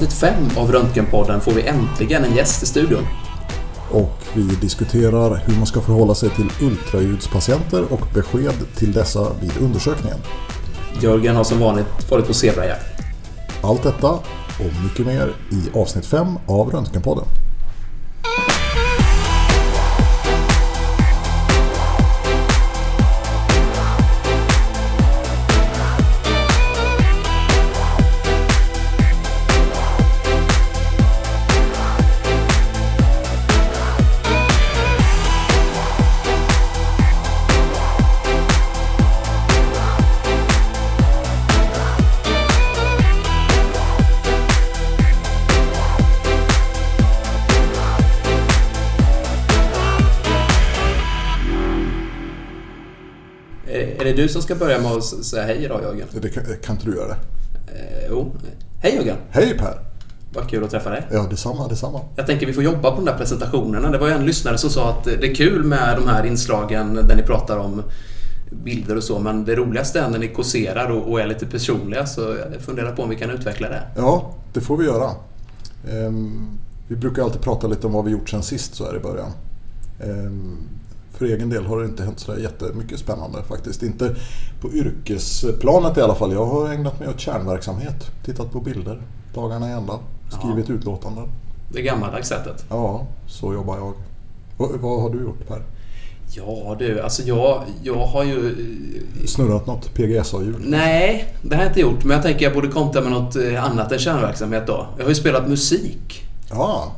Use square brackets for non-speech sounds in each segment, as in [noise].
avsnitt 5 av Röntgenpodden får vi äntligen en gäst i studion. Och vi diskuterar hur man ska förhålla sig till ultraljudspatienter och besked till dessa vid undersökningen. Jörgen har som vanligt varit på zebrajakt. Allt detta och mycket mer i avsnitt 5 av Röntgenpodden. Du som ska börja med att säga hej idag Jörgen? Det kan, kan inte du göra det? Eh, jo. Hej Jörgen! Hej Per! Vad kul att träffa dig. Ja, detsamma, detsamma. Jag tänker vi får jobba på de där presentationerna. Det var ju en lyssnare som sa att det är kul med de här inslagen där ni pratar om bilder och så, men det roligaste är när ni kåserar och, och är lite personliga, så jag funderar på om vi kan utveckla det. Ja, det får vi göra. Ehm, vi brukar alltid prata lite om vad vi gjort sen sist så här i början. Ehm, för egen del har det inte hänt så där jättemycket spännande faktiskt. Inte på yrkesplanet i alla fall. Jag har ägnat mig åt kärnverksamhet. Tittat på bilder dagarna i ända. Skrivit utlåtanden. Det gammaldags sättet. Ja, så jobbar jag. Vad, vad har du gjort Per? Ja du, alltså jag, jag har ju... Snurrat något PGSA-hjul? Nej, det har jag inte gjort, men jag tänker jag borde kontra med något eh, annat än kärnverksamhet då. Jag har ju spelat musik. Ja,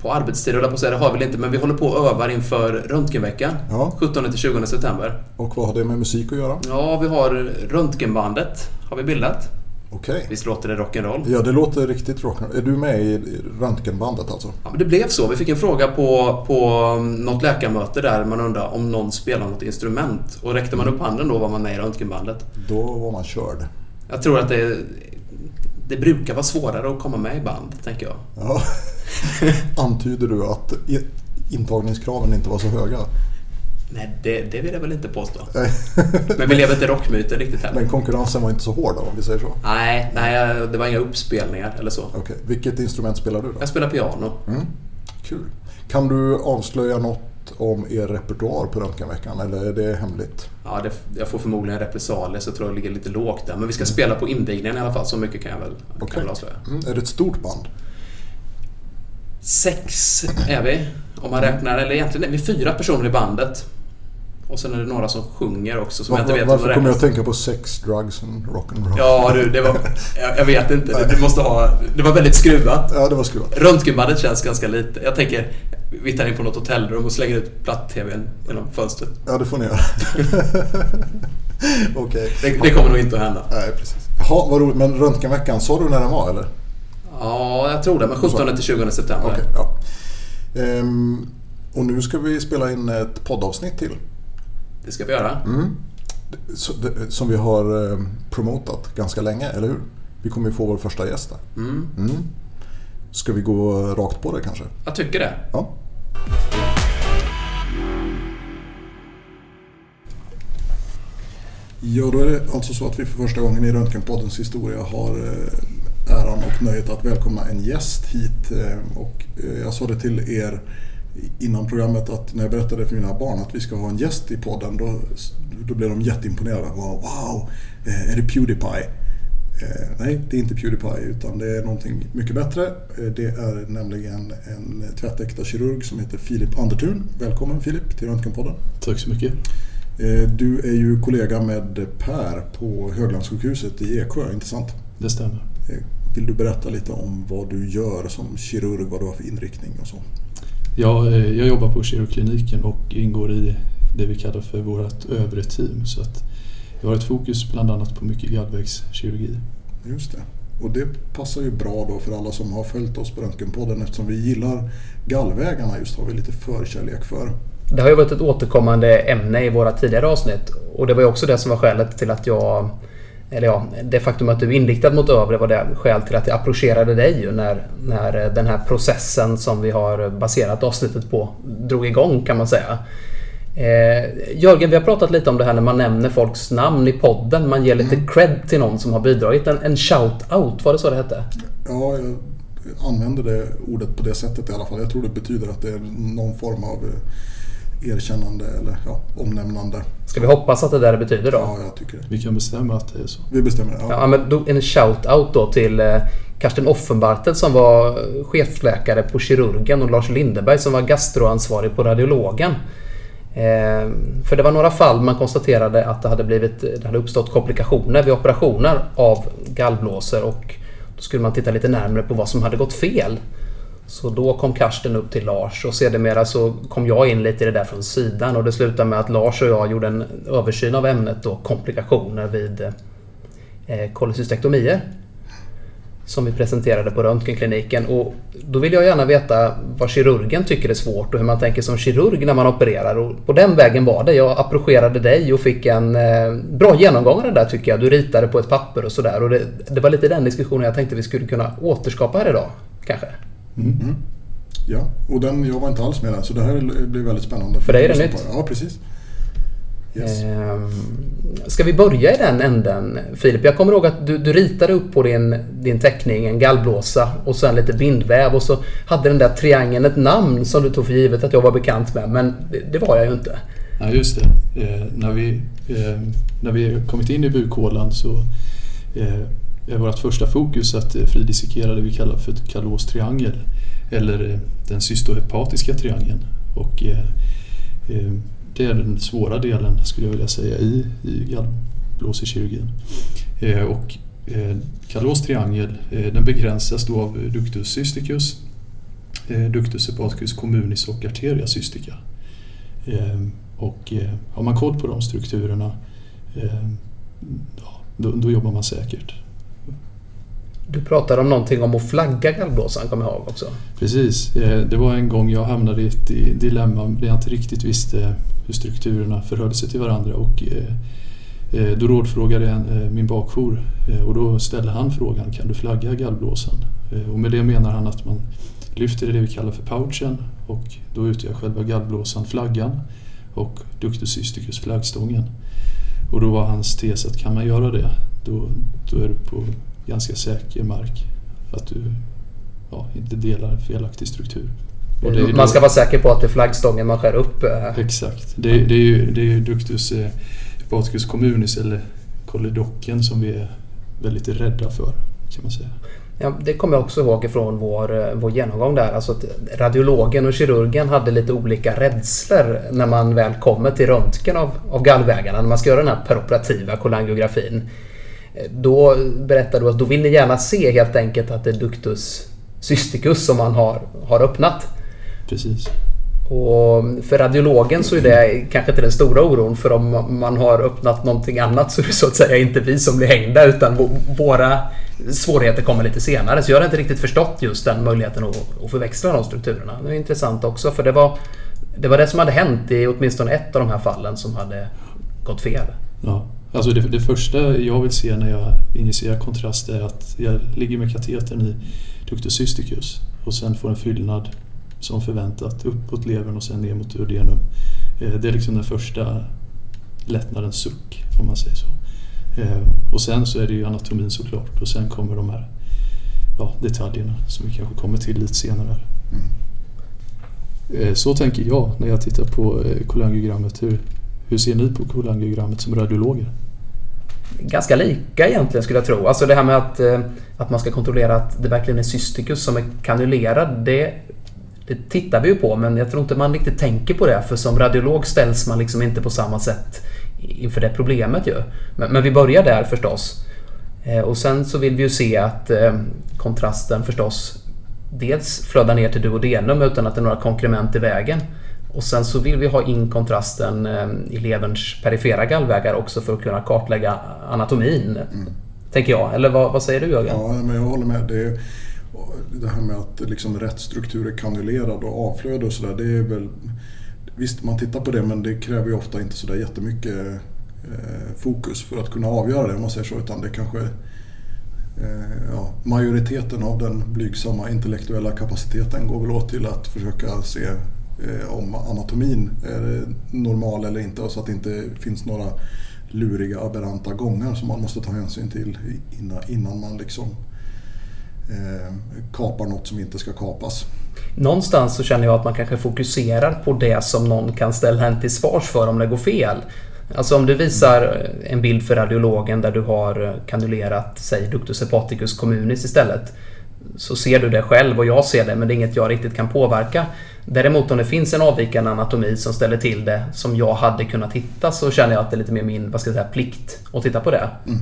På arbetstid jag på säga, det har vi väl inte, men vi håller på och övar inför Röntgenveckan. Ja. 17-20 september. och vad har det med musik att göra? Ja, vi har Röntgenbandet. Har vi bildat. Okej. Visst låter det rock'n'roll? Ja, det låter riktigt rock'n'roll. Är du med i i röntgenbandet alltså? Ja, men det blev så. Vi fick en fråga på, på något läkarmöte där man undrade om någon spelar något instrument. Och räckte man upp handen då var man med i Röntgenbandet. Då var man körd. Jag tror att det, det brukar vara svårare att komma med i band, tänker jag. Ja. [laughs] Antyder du att intagningskraven inte var så höga? Nej, det, det vill jag väl inte påstå. [laughs] Men vi lever inte rockmyten riktigt heller. Men konkurrensen var inte så hård då, om vi säger så? Nej, nej, det var inga uppspelningar eller så. Okej. Vilket instrument spelar du då? Jag spelar piano. Mm. Kul. Kan du avslöja något om er repertoar på Röntgenveckan eller är det hemligt? Ja, det, jag får förmodligen repressalier så jag tror jag ligger lite lågt där. Men vi ska spela på invigningen i alla fall, så mycket kan jag väl, kan Okej. jag väl avslöja. Mm. Är det ett stort band? Sex är vi, om man räknar. Eller egentligen är vi fyra personer i bandet. Och sen är det några som sjunger också som jag inte vet varför kommer jag att tänka på sex, drugs and rock'n'roll? Ja du, det var... Jag, jag vet inte. Det, det måste ha... Det var väldigt skruvat. ja, det var skruvat. Röntgenbandet känns ganska lite. Jag tänker, vi tar in på något hotellrum och slänger ut platt-tvn genom fönstret. Ja, det får ni göra. [laughs] Okej. Det, det kommer nog inte att hända. Nej, precis. Jaha, vad roligt. Men Röntgenveckan, sa du när den var eller? Ja, jag tror det. Men 17 till 20 september. Okej, ja. Ehm, och nu ska vi spela in ett poddavsnitt till. Det ska vi göra. Mm. Som vi har eh, promotat ganska länge, eller hur? Vi kommer ju få vår första gäst där. Mm, Mm. Ska vi gå rakt på det kanske? jag tycker det. Ja. Ja, då är det alltså så att vi för första gången i Röntgenpoddens historia har eh, äran och nöjet att välkomna en gäst hit. eh, Och eh, jag sa det till er innan programmet att när jag berättade för mina barn att vi ska ha en gäst i podden då, då blev de jätteimponerade. Wow, wow är det Pewdiepie? Eh, nej, det är inte Pewdiepie utan det är någonting mycket bättre. Eh, det är nämligen en tvättäkta kirurg som heter Filip Andertun. Välkommen Filip till Röntgenpodden. Tack så mycket. Eh, du är ju kollega med Per på Höglandssjukhuset i Eksjö, inte sant? Det stämmer. Eh, vill du berätta lite om vad du gör som kirurg, vad du har för inriktning och så? Eh, jag jobbar på kirurgkliniken och ingår i det vi kallar för vårt övre team. Så att jag har ett fokus bland annat på mycket gallvägskirurgi. Just det. Och det passar ju bra då för alla som har följt oss på Röntgenpodden eftersom vi gillar gallvägarna just har vi lite förkärlek för. Det har ju varit ett återkommande ämne i våra tidigare avsnitt. Och det var ju också det som var skälet till att jag... Eller ja, det faktum att du är inriktad mot övre var det skäl till att jag approcherade dig ju när, när den här processen som vi har baserat avsnittet på drog igång kan man säga. Eh, Jörgen, vi har pratat lite om det här när man nämner folks namn i podden. Man ger lite Mm. cred till någon som har bidragit. En, en shout-out, var det så det hette? Ja, jag använder det ordet på det sättet i alla fall. Jag tror det betyder att det är någon form av eh, erkännande eller ja, omnämnande. Ska vi hoppas att det där betyder då? Ja, jag tycker det. Vi kan bestämma att det är så. Vi bestämmer det. Ja, Ja. men då, en shout-out då till eh, Karsten Offenbartel som var chefsläkare på kirurgen och Lars Lindeberg som var gastroansvarig på radiologen. Ehm, för det var några fall man konstaterade att det hade, blivit, det hade uppstått komplikationer vid operationer av gallblåsor och då skulle man titta lite närmare på vad som hade gått fel. Så då kom Karsten upp till Lars och sedermera så kom jag in lite i det där från sidan och det slutade med att Lars och jag gjorde en översyn av ämnet då komplikationer vid eh. Som vi presenterade på röntgenkliniken. Och då vill jag gärna veta vad kirurgen tycker är svårt och hur man tänker som kirurg när man opererar. Och på den vägen var det. Jag approcherade dig och fick en eh, bra genomgång av det där tycker jag. Du ritade på ett papper och sådär. Och det, det var lite den diskussionen jag tänkte vi skulle kunna återskapa här idag. Kanske. ja, och den, jag var inte alls med där så det här blir väldigt spännande. För dig är det nytt. Ja, precis. Yes. Ehm, Ska vi börja i den änden Filip? Jag kommer ihåg att du, du ritade upp på din, din teckning en gallblåsa och sen lite bindväv och så hade den där triangeln ett namn som du tog för givet att jag var bekant med men det, det var jag ju inte. Ja, just det. Eh, när, vi, eh, när vi kommit in i bukhålan så eh, är vårt första fokus att eh, fridissekera det vi kallar för Callots triangel eller eh, den cystohepatiska triangeln. Och, eh, eh, det är den svåra delen skulle jag vilja säga i, i gallblåsekirurgin. Eh, och eh, Callots triangel eh, den begränsas då av ductus cysticus, eh, ductus hepaticus communis och arteria cystica. Eh, och eh, har man koll på de strukturerna eh, ja, då, då jobbar man säkert. Du pratade om någonting om att flagga gallblåsan, kommer jag ihåg också. Precis. Det var en gång jag hamnade i ett dilemma där jag inte riktigt visste hur strukturerna förhöll sig till varandra. Och eh, eh då rådfrågade jag eh, min bakjour eh, och då ställde han frågan kan du flagga gallblåsan? Och med det menar han att man lyfter det vi kallar för pouchen och då utgör själva gallblåsan flaggan och ductus cysticus flaggstången. Och då var hans tes att kan man göra det då, då är du på ganska säker mark. Att du ja, inte delar felaktig struktur. Det Man ska vara säker på att det är flaggstången man skär upp. eh, Exakt. Det, det, är ju, det är ju ductus eh, hepaticus communis eller koledocken som vi är väldigt rädda för kan man säga. Ja, det kommer jag också ihåg ifrån vår, eh, vår genomgång där. Alltså att radiologen och kirurgen hade lite olika rädslor när man väl kommer till röntgen av, av gallvägarna. När man ska göra den här peroperativa kolangiografin. Eh, Då berättar du att då vill ni gärna se helt enkelt att det är ductus cysticus som man har, har öppnat. Precis. Och för radiologen så är det kanske inte den stora oron för om man har öppnat någonting annat så är det så att säga inte vi som blir hängda utan vå- våra svårigheter kommer lite senare. Så jag har inte riktigt förstått just den möjligheten att, att förväxla de strukturerna. Det är intressant också för det var, det var det som hade hänt i åtminstone ett av de här fallen som hade gått fel. Ja. Alltså det, det första jag vill se när jag injicerar kontrast är att jag ligger med katetern i ductus cysticus och sen får en fyllnad som förväntat uppåt levern och sen ner mot duodenum. Eh, Det är liksom den första lättnadens suck om man säger så. Eh, Och sen så är det ju anatomin såklart och sen kommer de här ja, detaljerna som vi kanske kommer till lite senare. här. Eh, Så tänker jag när jag tittar på kolangiogrammet. Hur, hur ser ni på kolangiogrammet som radiologer? Ganska lika egentligen skulle jag tro. Alltså det här med att, att man ska kontrollera att det verkligen är cysticus som är kanulerad. Det, det tittar vi ju på men jag tror inte man riktigt tänker på det för som radiolog ställs man liksom inte på samma sätt inför det problemet ju. Men, men vi börjar där förstås. Eh, Och sen så vill vi ju se att eh, kontrasten förstås dels flödar ner till duodenum utan att det är några konkrement i vägen. Och sen så vill vi ha in kontrasten eh, i leverns perifera gallvägar också för att kunna kartlägga anatomin. Tänker jag. Eller vad, vad säger du Jörgen? Ja, men jag håller med. Det, är, det här med att liksom rätt struktur är kanulerad och avflöde och sådär. Det är väl... Visst, man tittar på det men det kräver ju ofta inte sådär jättemycket eh, fokus för att kunna avgöra det om man säger så. Utan det kanske... Eh, ja, majoriteten av den blygsamma intellektuella kapaciteten går väl åt till att försöka se eh, om anatomin är normal eller inte så att det inte finns några luriga aberranta gångar som man måste ta hänsyn till innan, innan man liksom eh, kapar något som inte ska kapas. Någonstans så känner jag att man kanske fokuserar på det som någon kan ställa en till svars för om det går fel. Alltså om du visar en bild för radiologen där du har kanulerat, säg ductus hepaticus communis istället. Så ser du det själv och jag ser det men det är inget jag riktigt kan påverka. Däremot om det finns en avvikande anatomi som ställer till det som jag hade kunnat hitta så känner jag att det är lite mer min vad ska jag säga, plikt att titta på det. Mm,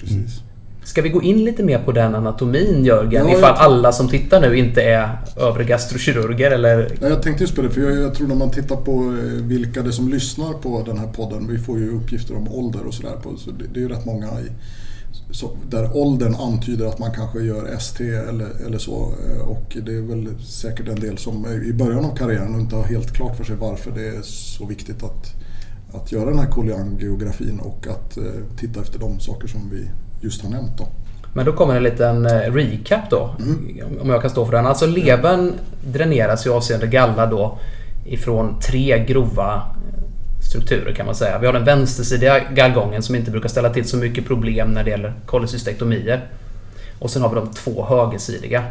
precis. Ska vi gå in lite mer på den anatomin Jörgen? Ja, ifall alla som tittar nu inte är övre gastrokirurger eller? Nej, jag tänkte just på det för jag, jag, tror när man tittar på eh, vilka det är som lyssnar på den här podden. Vi får ju uppgifter om ålder och sådär. Så det, det är ju rätt många i, så, där åldern antyder att man kanske gör ST eller, eller så. Eh, och det är väl säkert en del som i början av karriären inte har helt klart för sig varför det är så viktigt att, att göra den här kolangografin och att eh, titta efter de saker som vi just har nämnt. Då. Men då kommer en liten eh, recap då, mm. om jag kan stå för den. Alltså levern dräneras ju avseende galla då ifrån tre grova strukturer kan man säga. Vi har den vänstersidiga gallgången som inte brukar ställa till så mycket problem när det gäller kolesystektomier. Och sen har vi de två högersidiga.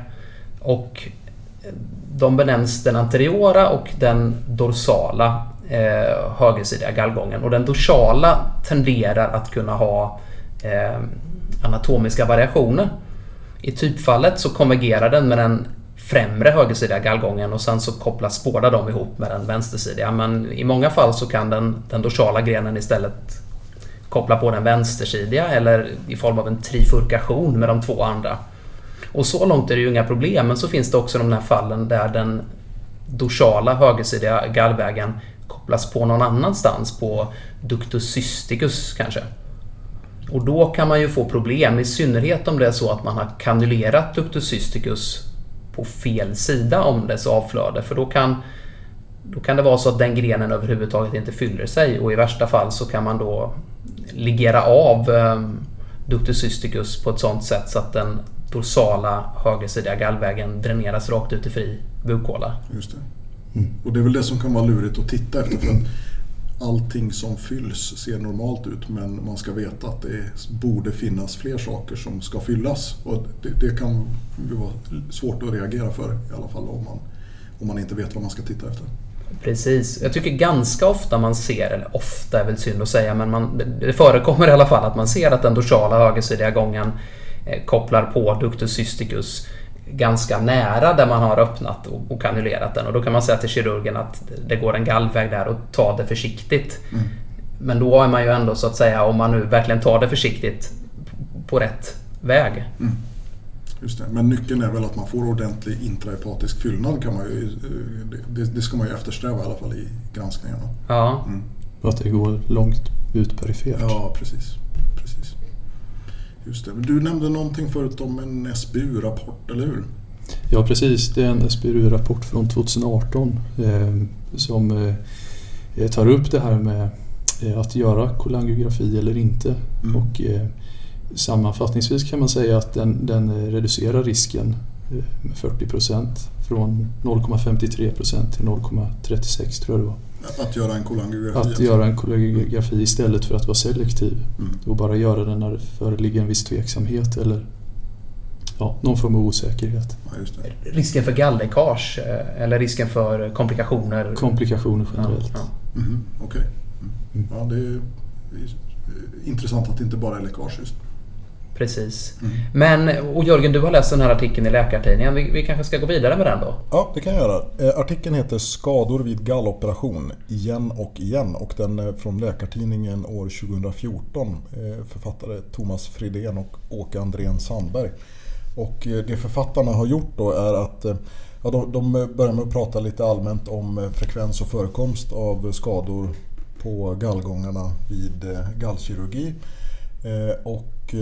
Och de benämns den anteriora och den dorsala eh, högersidiga gallgången. Och den dorsala tenderar att kunna ha eh, anatomiska variationer. I typfallet så konvergerar den med den främre högersidiga gallgången och sen så kopplas båda de ihop med den vänstersidiga. Men i många fall så kan den, den dorsala grenen istället koppla på den vänstersidiga eller i form av en trifurkation med de två andra. Och så långt är det ju inga problem, men så finns det också de här fallen där den dorsala högersidiga gallvägen kopplas på någon annanstans, på ductus cysticus kanske. Och då kan man ju få problem, i synnerhet om det är så att man har kanulerat ductus cysticus på fel sida om dess avflöde. För då kan, då kan det vara så att den grenen överhuvudtaget inte fyller sig och i värsta fall så kan man då ligera av eh, ductus cysticus på ett sådant sätt så att den dorsala högersidiga gallvägen dräneras rakt ut i fri bukhåla. Just det. Mm. Och det är väl det som kan vara lurigt att titta efter. För att allting som fylls ser normalt ut men man ska veta att det borde finnas fler saker som ska fyllas. Och det, det kan vara svårt att reagera för i alla fall om man, om man inte vet vad man ska titta efter. Precis. Jag tycker ganska ofta man ser, eller ofta är väl synd att säga, men man, det förekommer i alla fall att man ser att den dorsala högersidiga gången eh, kopplar på ductus cysticus ganska nära där man har öppnat och, och kanulerat den. Och då kan man säga till kirurgen att det går en gallväg där och ta det försiktigt. Mm. Men då är man ju ändå så att säga, om man nu verkligen tar det försiktigt, på rätt väg. Mm. Just det. Men nyckeln är väl att man får ordentlig intrahepatisk fyllnad. Kan man ju, det, det ska man ju eftersträva i alla fall i granskningarna. Ja. Mm. Att det går långt ut perifert. Ja, precis. Just det. Du nämnde någonting förut om en SBU-rapport, eller hur? Ja precis, det är en SBU-rapport från 2018 eh, som eh, tar upp det här med eh, att göra kolangiografi eller inte. Mm. Och, eh, sammanfattningsvis kan man säga att den, den reducerar risken eh, med 40 procent från 0,53 procent till 0,36 tror jag det var. Att göra en kolangiografi? Att alltså. göra en kolangiografi istället för att vara selektiv. Mm. Och bara göra den när det föreligger en viss tveksamhet eller ja, någon form av osäkerhet. Ja, risken för gallläckage eh, eller risken för komplikationer? Komplikationer generellt. Ja, ja. Mm, Okej. Okay. Mm. Ja, det är intressant att det inte bara är läckage just. Precis. Mm. Men, och Jörgen, du har läst den här artikeln i Läkartidningen. Vi, vi kanske ska gå vidare med den då? Ja, det kan jag göra. Eh, artikeln heter Skador vid galloperation, igen och igen. Och den är från Läkartidningen år 2014. Eh, författare Thomas Fridén och Åke Andrén Sandberg. Och eh, det författarna har gjort då är att ja, de, de börjar med att prata lite allmänt om frekvens och förekomst av skador på gallgångarna vid gallkirurgi. Och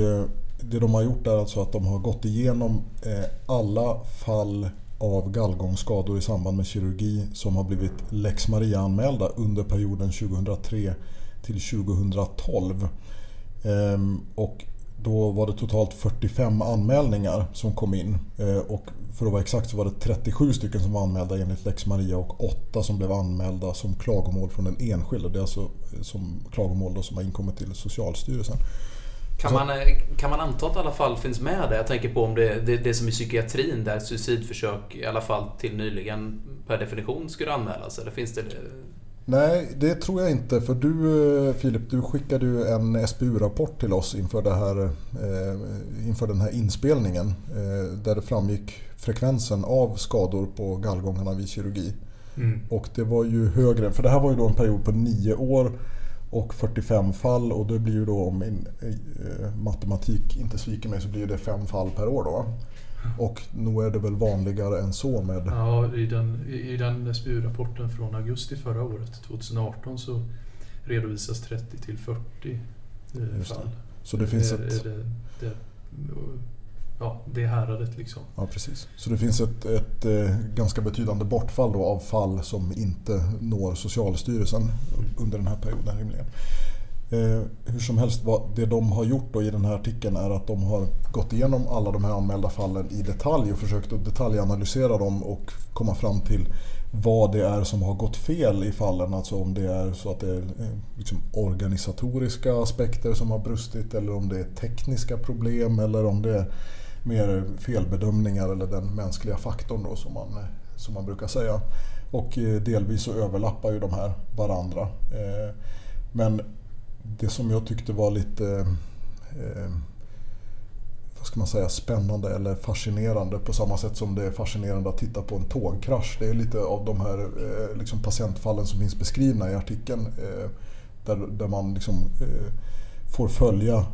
det de har gjort är alltså att de har gått igenom eh, alla fall av gallgångsskador i samband med kirurgi som har blivit lex Maria-anmälda under perioden 2003 till 2012. Ehm, och då var det totalt 45 anmälningar som kom in. Eh, och för att vara exakt så var det 37 stycken som var anmälda enligt lex Maria och 8 som blev anmälda som klagomål från den enskilde. Det är alltså eh, som klagomål då som har inkommit till Socialstyrelsen. Kan man, kan man anta att i alla fall finns med där? Jag tänker på om det, det, det som i psykiatrin där suicidförsök i alla fall till nyligen per definition skulle anmälas. Eller finns det Nej, det tror jag inte. För du eh, Filip, du skickade ju en SBU-rapport till oss inför, det här, eh, inför den här inspelningen. Eh, där det framgick frekvensen av skador på gallgångarna vid kirurgi. Mm. Och det var ju högre, för det här var ju då en period på nio år och 45 fall och det blir ju då om min matematik inte sviker mig så blir det fem fall per år då. Och nog är det väl vanligare än så med... Ja, i den, i den SBU-rapporten från augusti förra året, 2018, så redovisas 30 till 40 eh, fall. Så det finns det, ett... Det, det, ja, det häradet liksom. Ja, precis. Så det finns ett, ett, eh, ganska betydande bortfall då av fall som inte når Socialstyrelsen under den här perioden rimligen. Eh, hur som helst, det de har gjort i den här artikeln är att de har gått igenom alla de här anmälda fallen i detalj och försökt att detaljanalysera dem och komma fram till vad det är som har gått fel i fallen. Alltså om det är så att det är eh, liksom organisatoriska aspekter som har brustit eller om det är tekniska problem eller om det är mer felbedömningar eller den mänskliga faktorn då som man, som man brukar säga. Och eh, delvis så överlappar ju de här varandra. Eh, men det som jag tyckte var lite eh, vad ska man säga, spännande eller fascinerande på samma sätt som det är fascinerande att titta på en tågkrasch. Det är lite av de här liksom patientfallen som finns beskrivna i artikeln där, där man liksom, får följa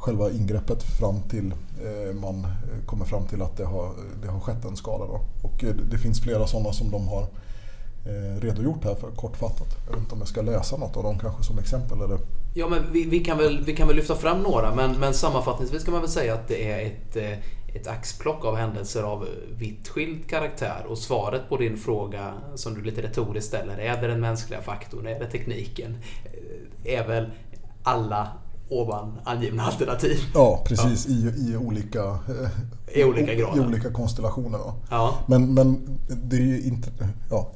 själva ingreppet fram till eh, man eh, kommer fram till att det har, det har skett en skada. Då. Och eh, det finns flera sådana som de har eh, redogjort här för kortfattat. Jag vet inte om jag ska läsa något av dem kanske som exempel. Eller? Ja, men vi, vi, kan väl, vi kan väl lyfta fram några men, men sammanfattningsvis kan man väl säga att det är ett, eh, ett axplock av händelser av vitt skild karaktär och svaret på din fråga som du lite retoriskt ställer, är det den mänskliga faktorn, är det tekniken? Är väl alla ovan angivna alternativ. Ja, precis. Ja. I, I, olika, eh, I olika grader. I olika konstellationer. Ja. Men, men det är ju inte... Ja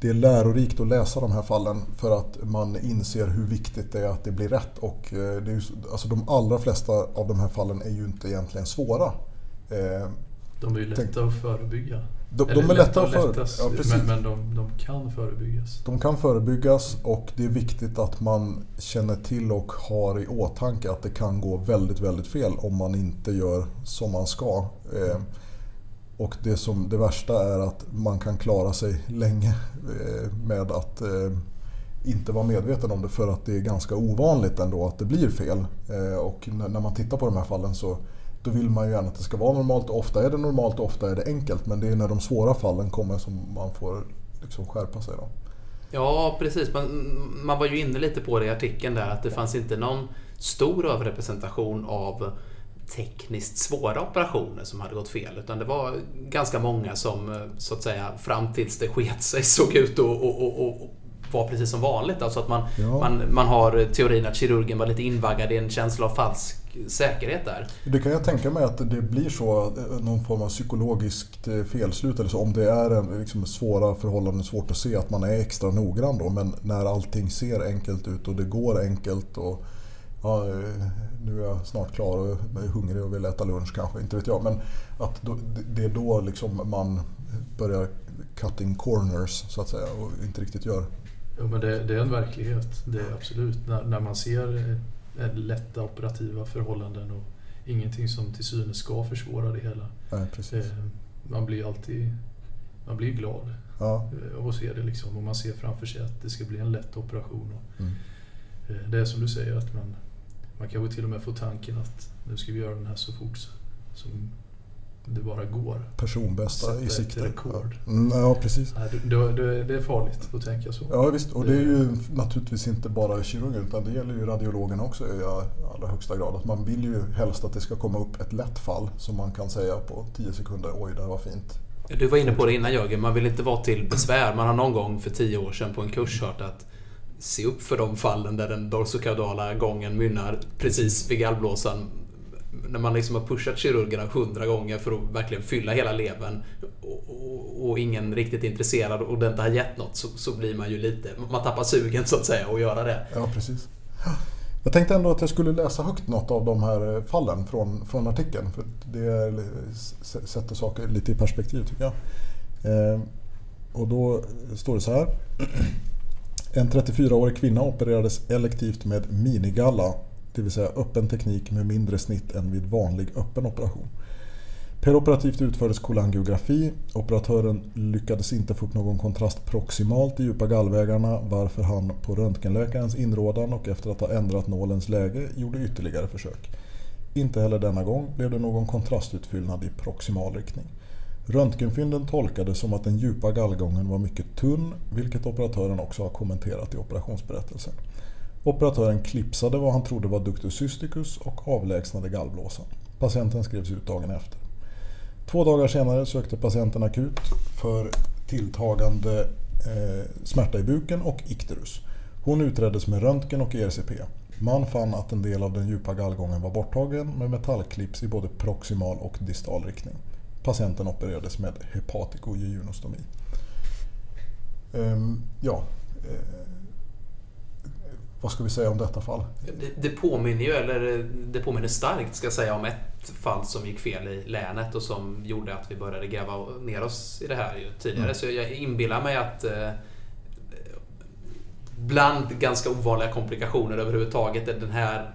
det är lärorikt att läsa de här fallen för att man inser hur viktigt det är att det blir rätt. Och eh, det är ju, alltså de allra flesta av de här fallen är ju inte egentligen svåra. Eh, de är ju lätta att förebygga. De, de är lätta att förebygga. Ja, men, men de, de, kan förebyggas. De kan förebyggas och det är viktigt att man känner till och har i åtanke att det kan gå väldigt, väldigt fel om man inte gör som man ska. Eh, och det, som, det värsta är att man kan klara sig länge eh, med att eh, inte vara medveten om det för att det är ganska ovanligt ändå att det blir fel. Och när man tittar på de här fallen så då vill man ju gärna att det ska vara normalt. Ofta är det normalt och ofta är det enkelt. Men det är när de svåra fallen kommer som man får liksom skärpa sig. Då. Ja, precis. Man, man var ju inne lite på det i artikeln där att det fanns inte någon stor överrepresentation av tekniskt svåra operationer som hade gått fel. Utan det var ganska många som så att säga fram tills det sket sig såg ut och, och, och, och var precis som vanligt. Alltså att man, ja. man, man har teorin att kirurgen var lite invaggad i en känsla av falsk säkerhet där. Det kan jag tänka mig att det blir så, eh, någon form av psykologiskt eh, felslut eller så. Om det är en, liksom, svåra förhållanden, svårt att se att man är extra noggrann då. Men när allting ser enkelt ut och det går enkelt och ja, nu är jag snart klar och är hungrig och vill äta lunch kanske, inte vet jag. Men att då, det är då liksom man börjar cutting corners så att säga och inte riktigt gör. Jo men det, det är en verklighet, det är absolut. När, när man ser lätta operativa förhållanden och ingenting som till synes ska försvåra det hela. Nej, precis. Eh, man blir alltid man blir glad ja. Av att se det liksom och man ser framför sig att det ska bli en lätt operation. Och mm. Eh, det är som du säger att man man kanske till och med får tanken att nu ska vi göra den här så fort som det bara går. Personbästa i sikte. rekord. Mm, ja, precis. det, det, det, är farligt att tänka så. Ja, visst. Och det är ju naturligtvis inte bara kirurgen utan det gäller ju radiologen också i allra högsta grad. Att man vill ju helst att det ska komma upp ett lätt fall som man kan säga på 10 sekunder, oj det var fint. Du var inne på det innan Jörgen, man vill inte vara till besvär. Man har någon gång för tio år sedan på en kurs hört att se upp för de fallen där den dorsokaudala gången mynnar precis vid gallblåsan. När man liksom har pushat kirurgerna hundra gånger för att verkligen fylla hela levern och, och, och, ingen riktigt är intresserad och det inte har gett något så, så blir man ju lite... Man tappar sugen så att säga att göra det. Ja, precis. Jag tänkte ändå att jag skulle läsa högt något av de här fallen från, från artikeln. För det sätter saker lite i perspektiv tycker jag. Eh, och då står det så här. [clears throat] En 34-årig kvinna opererades elektivt med minigalla, det vill säga öppen teknik med mindre snitt än vid vanlig öppen operation. Peroperativt utfördes kolangiografi. Operatören lyckades inte få upp någon kontrast proximalt i djupa gallvägarna varför han på röntgenläkarens inrådan och efter att ha ändrat nålens läge gjorde ytterligare försök. Inte heller denna gång blev det någon kontrastutfyllnad i proximal riktning. Röntgenfynden tolkades som att den djupa gallgången var mycket tunn, vilket operatören också har kommenterat i operationsberättelsen. Operatören klipsade vad han trodde var ductus cysticus och avlägsnade gallblåsan. Patienten skrevs ut dagen efter. Två dagar senare sökte patienten akut för tilltagande eh, smärta i buken och ikterus. Hon utreddes med röntgen och ERCP. Man fann att en del av den djupa gallgången var borttagen med metallklips i både proximal och distal riktning. Patienten opererades med hepatico ehm, ja, eh, vad ska vi säga om detta fall? Det, det, påminner ju, eller det påminner starkt ska jag säga, om ett fall som gick fel i länet och som gjorde att vi började gräva ner oss i det här ju tidigare. Mm. Så jag inbillar mig att eh, bland ganska ovanliga komplikationer överhuvudtaget är den här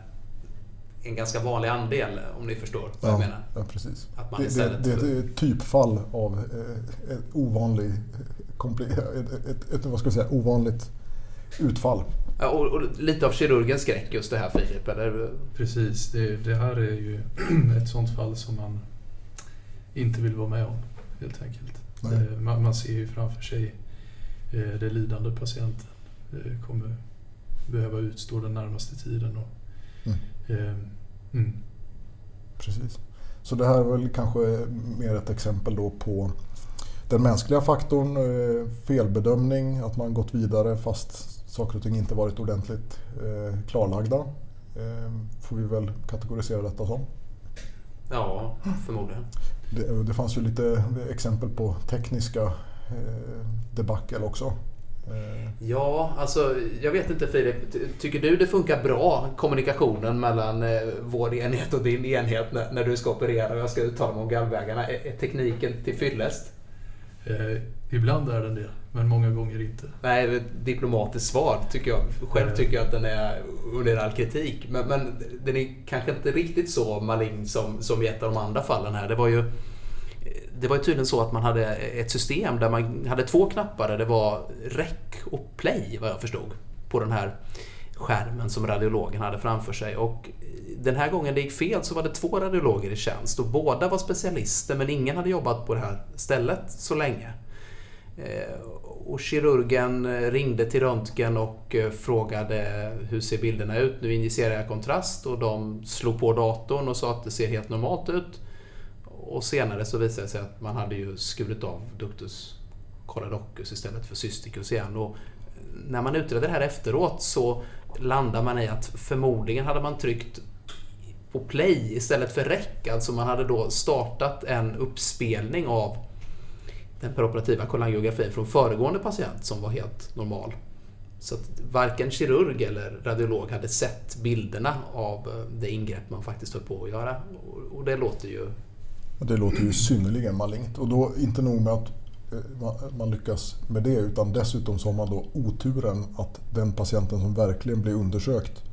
en ganska vanlig andel om ni förstår vad ja, jag menar. Ja, precis. Att man det, det, det är ett typfall av eh, ett, ovanlig, ett, ett, ett, vad ska jag säga, ovanligt utfall. Och, och, lite av kirurgens skräck just det här Filip, eller? Precis, det, det här är ju [clears throat] ett sånt fall som man inte vill vara med om helt enkelt. Eh, man, man, ser ju framför sig eh, det lidande patienten kommer behöva utstå den närmaste tiden. Och, mm. Mm. Precis. Så det här är väl kanske mer ett exempel då på den mänskliga faktorn, felbedömning, att man gått vidare fast saker och ting inte varit ordentligt eh, klarlagda. Eh, får vi väl kategorisera detta som. Ja, förmodligen. Det, det fanns ju lite exempel på tekniska eh, debacle också. Eh. Ja, alltså jag vet inte Filip. Tycker du det funkar bra kommunikationen mellan eh, vår enhet och din enhet när, när du ska operera och jag ska uttala mig om gallvägarna? Är, är tekniken till fyllest? Eh, ibland är den det, men många gånger inte. Nej, diplomatiskt svar tycker jag. Själv tycker jag att den är under all kritik. Men, men den är kanske inte riktigt så malign som, som i ett av de andra fallen här. Det var ju det var tydligen så att man hade ett system där man hade två knappar där det var rec och play vad jag förstod på den här skärmen som radiologen hade framför sig. Och den här gången det gick fel så var det två radiologer i tjänst och båda var specialister men ingen hade jobbat på det här stället så länge. Eh, och kirurgen eh, ringde till röntgen och eh, frågade hur ser bilderna ut? Nu injicerar jag kontrast och de slog på datorn och sa att det ser helt normalt ut. Och senare så visade det sig att man hade ju skurit av ductus Coradocus istället för cysticus igen. Och när man utredde det här efteråt så landar man i att förmodligen hade man tryckt på play istället för rec. Alltså man hade då startat en uppspelning av den peroperativa kolangiografin från föregående patient som var helt normal. Så att varken kirurg eller radiolog hade sett bilderna av eh, det ingrepp man faktiskt höll på att göra. Och det låter ju... Det låter ju synnerligen malignt. Och då inte nog med att eh, man lyckas med det utan dessutom så har man då oturen att den patienten som verkligen blir undersökt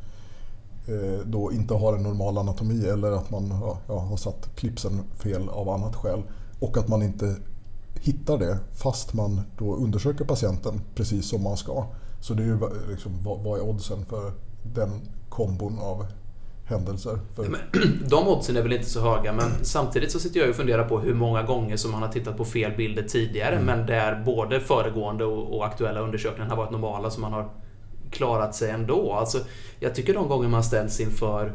eh, då inte har en normal anatomi eller att man ja, har satt klipsen fel av annat skäl och att man inte hittar det fast man då undersöker patienten precis som man ska. Så det är ju liksom, vad, vad är oddsen för den kombon av händelser? För... [clears throat] De oddsen är väl inte så höga men samtidigt så sitter jag och funderar på hur många gånger som man har tittat på fel bilder tidigare mm. men där både föregående och, och aktuella undersökningar har varit normala så man har klarat sig ändå. Alltså, jag tycker de gånger man ställs inför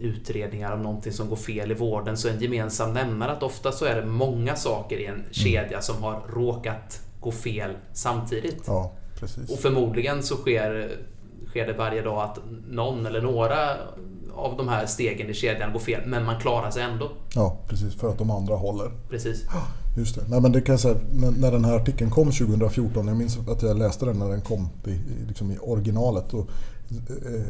utredningar om någonting som går fel i vården så en gemensam nämnare att ofta så är det många saker i en mm. kedja som har råkat gå fel samtidigt. Ja. Och förmodligen så sker, sker det varje dag att någon eller några av de här stegen i kedjan går fel, men man klarar sig ändå. Ja, precis. För att de andra håller. Precis. Just det. Nej, men det kan säga, när, när den här artikeln kom 2014, jag minns att jag läste den när den kom i, liksom i originalet. Och,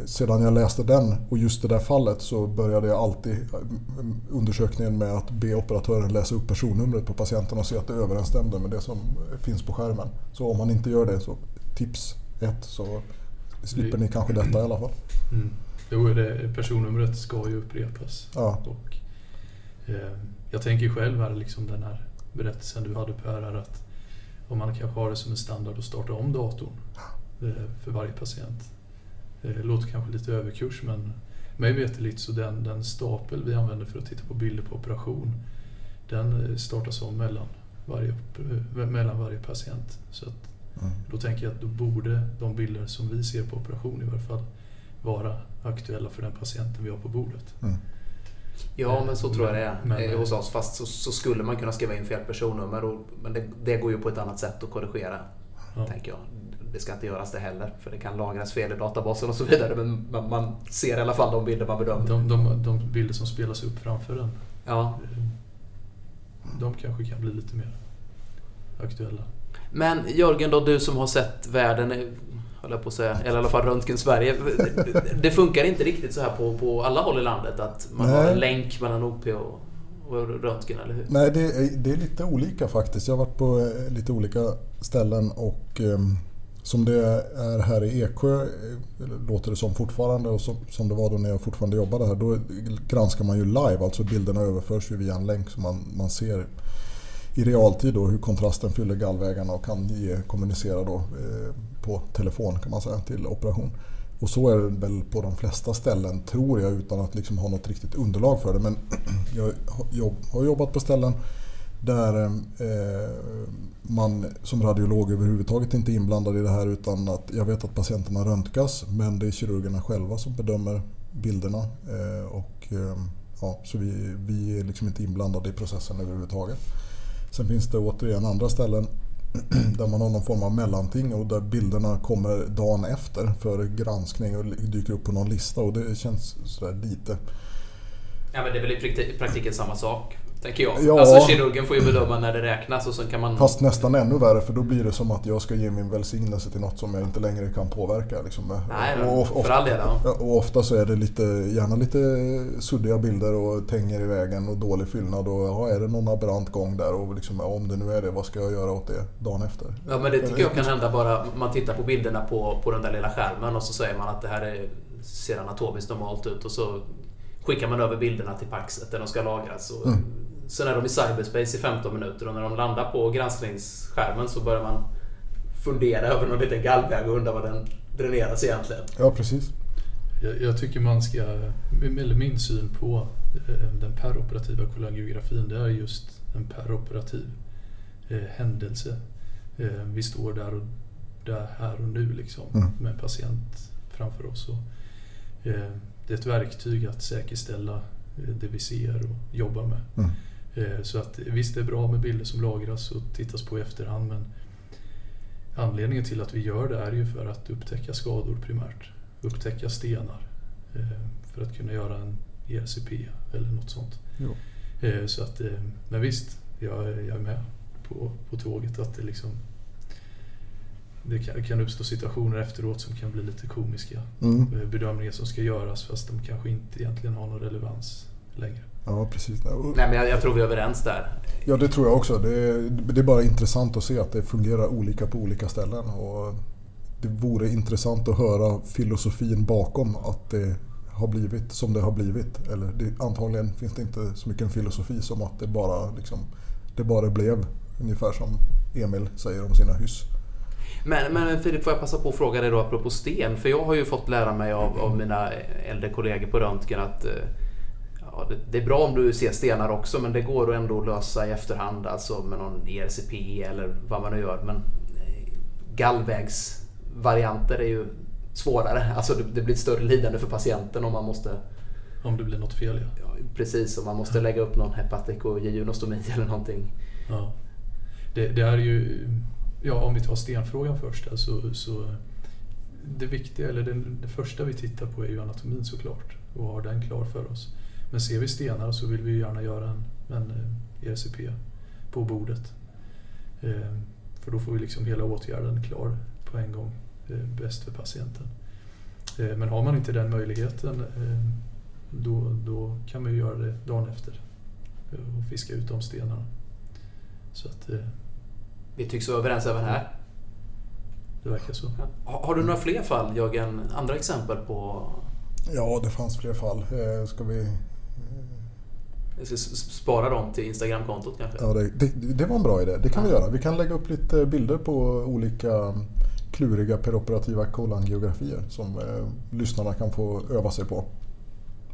sedan jag läste den och just det där fallet så började jag alltid eh, undersökningen med att be operatören läsa upp personnumret på patienten och se att det överensstämde med det som finns på skärmen. Så om man inte gör det så tips ett så slipper ni kanske detta i alla fall. Mm. Jo, det, personnumret ska ju upprepas. Ja, Och, eh, jag tänker själv här, liksom den här berättelsen du hade Per, här, att om man kanske har det som en standard att starta om datorn eh, för varje patient. Eh, Det låter kanske lite överkurs men mig veterligt så den, den stapel vi använder för att titta på bilder på operation den eh, startas om mellan varje, eh, mellan varje patient. Så att mm. då tänker jag att då borde de bilder som vi ser på operation i varje fall vara aktuella för den patienten vi har på bordet. Mm. Ja, men så tror jag det är Men- hos oss. Fast så, så skulle man kunna skriva in fel personnummer. Och, men det, det går ju på ett annat sätt att korrigera, Ja. tänker jag. Det ska inte göras det heller, för det kan lagras fel i databasen och så vidare. Men man, man ser i alla fall de bilder man bedömer. De, de, de bilder som spelas upp framför den, Ja. de kanske kan bli lite mer aktuella. Men Jörgen då, du som har sett världen, höll jag på att säga, eller i alla fall röntgen-Sverige. Det, det funkar inte riktigt så här på, på alla håll i landet att man har Nej. en länk mellan OP och röntgen, eller hur? Nej, det är, det är lite olika faktiskt. Jag har varit på eh, lite olika ställen och ehm, som det är här i Eksjö, eh, låter det som fortfarande och som, som det var då när jag fortfarande jobbade här, då granskar man ju live, alltså bilderna överförs ju via en länk så man, man ser i realtid då hur kontrasten fyller gallvägarna och kan ge, kommunicera då, eh, på telefon kan man säga till operation. Och så är det väl på de flesta ställen tror jag utan att liksom ha något riktigt underlag för det. Men [clears throat] jag har jobbat på ställen där eh, man som radiolog överhuvudtaget inte är inblandad i det här utan att jag vet att patienterna röntgas men det är kirurgerna själva som bedömer bilderna. Eh, och, eh, ja, så vi, vi är liksom inte inblandade i processen överhuvudtaget. Sen finns det återigen andra ställen [clears throat] där man har någon form av mellanting och där bilderna kommer dagen efter för granskning och dyker upp på någon lista och det känns sådär lite... Ja, men det är väl i i praktiken samma sak, tänker jag. Ja. Alltså kirurgen får ju bedöma när det räknas och sen kan man... Fast nästan ännu värre för då blir det som att jag ska ge min välsignelse till något som jag inte längre kan påverka. Liksom. Nej, men och, för all del. Ja. och ofta så är det lite, gärna lite suddiga bilder och tänger i vägen och dålig fyllnad och ja, är det någon aberrant gång där och liksom, om det nu är det, vad ska jag göra åt det dagen efter? Ja, men det tycker jag kan hända bara man tittar på bilderna på, på den där lilla skärmen och så säger man att det här är, ser anatomiskt normalt ut och så skickar man över bilderna till Paxet där de ska lagras. Och Mm. Sen är de i cyberspace i 15 minuter och när de landar på granskningsskärmen så börjar man fundera över någon liten gallväg och undra vad den dräneras egentligen. Ja, precis. Jag, jag tycker man ska, eller min syn på eh, den peroperativa kolangiografin, det är just en peroperativ eh, händelse. Eh, vi står där och där här och nu liksom Mm. med en patient framför oss. Och, eh, det är ett verktyg att säkerställa eh, det vi ser och jobbar med. Mm. Eh, Så att visst, det är bra med bilder som lagras och tittas på i efterhand men anledningen till att vi gör det är ju för att upptäcka skador primärt. Upptäcka stenar eh, för att kunna göra en ERCP eller något sånt. Jo. Eh, Så att, men visst, jag, är- jag är med på, på tåget att det liksom det kan, kan uppstå situationer efteråt som kan bli lite komiska. Mm. Bedömningar som ska göras fast de kanske inte egentligen har någon relevans längre. Ja, precis. Nej, men jag, jag tror vi är överens där. Ja, det tror jag också. Det är, det är bara intressant att se att det fungerar olika på olika ställen. Och det vore intressant att höra filosofin bakom att det har blivit som det har blivit. Eller det, antagligen finns det inte så mycket en filosofi som att det bara, liksom, det bara blev. Ungefär som Emil säger om sina hyss. Men, men Filip, får jag passa på att fråga dig då apropå sten? För jag har ju fått lära mig av, av mina äldre kollegor på röntgen att eh, ja, det, är bra om du ser stenar också men det går ändå att lösa i efterhand alltså med någon ERCP eller vad man nu gör. Men eh, gallvägsvarianter är ju svårare. Alltså det, det blir ett större lidande för patienten om man måste Om det blir något fel ja. ja, precis om man måste lägga upp någon hepatikogejunostomi [laughs] eller någonting. Ja. Det, det är ju ja, om vi tar stenfrågan först. Alltså, så det viktiga, eller det, det första vi tittar på är ju anatomin såklart och har den klar för oss. Men ser vi stenar så vill vi gärna göra en, en ERCP eh, e på bordet. Eh, för då får vi liksom hela åtgärden klar på en gång, eh, bäst för patienten. Men har man inte den möjligheten då, då kan man ju göra det dagen efter och fiska ut de stenarna. Så att, Vi tycks vara överens även här. Det verkar så. Har du några fler fall Jörgen? Andra exempel på? Ja, det fanns fler fall. Ska vi... Spara dem till Instagramkontot kanske? Ja, det, det, det, var en bra idé. Det kan ja. vi göra. Vi kan lägga upp lite bilder på olika kluriga peroperativa kolangiografier som eh, lyssnarna kan få öva sig på.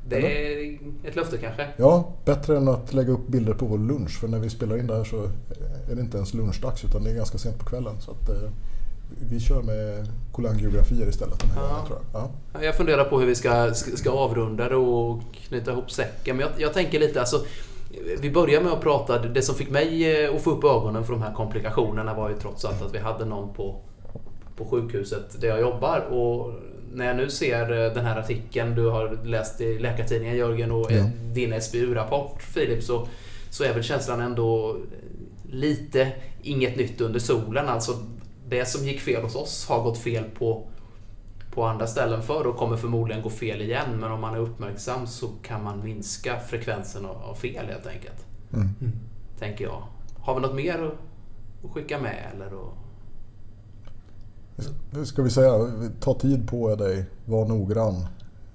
Det är ett löfte kanske? Ja, bättre än att lägga upp bilder på vår lunch. För när vi spelar in det här så är det inte ens lunchdags utan det är ganska sent på kvällen. Så att, eh, vi kör med kolangiografier istället den här ja. gången, tror jag. Ja. Jag funderar på hur vi ska, ska avrunda det och knyta ihop säcken. Men jag, jag tänker lite alltså vi börjar med att prata, det som fick mig eh, att få upp ögonen för de här komplikationerna var ju trots allt att vi hade någon på på sjukhuset där jag jobbar. Och när jag nu ser eh, den här artikeln du har läst i Läkartidningen Jörgen och ja. din SBU-rapport Filip så, så är väl känslan ändå lite inget nytt under solen. Alltså det som gick fel hos oss har gått fel på, på andra ställen förr och kommer förmodligen gå fel igen. Men om man är uppmärksam så kan man minska frekvensen av, fel helt enkelt. Mm. Tänker jag. Har vi något mer att, att skicka med eller? Att, Ska vi säga, ta tid på dig, var noggrann.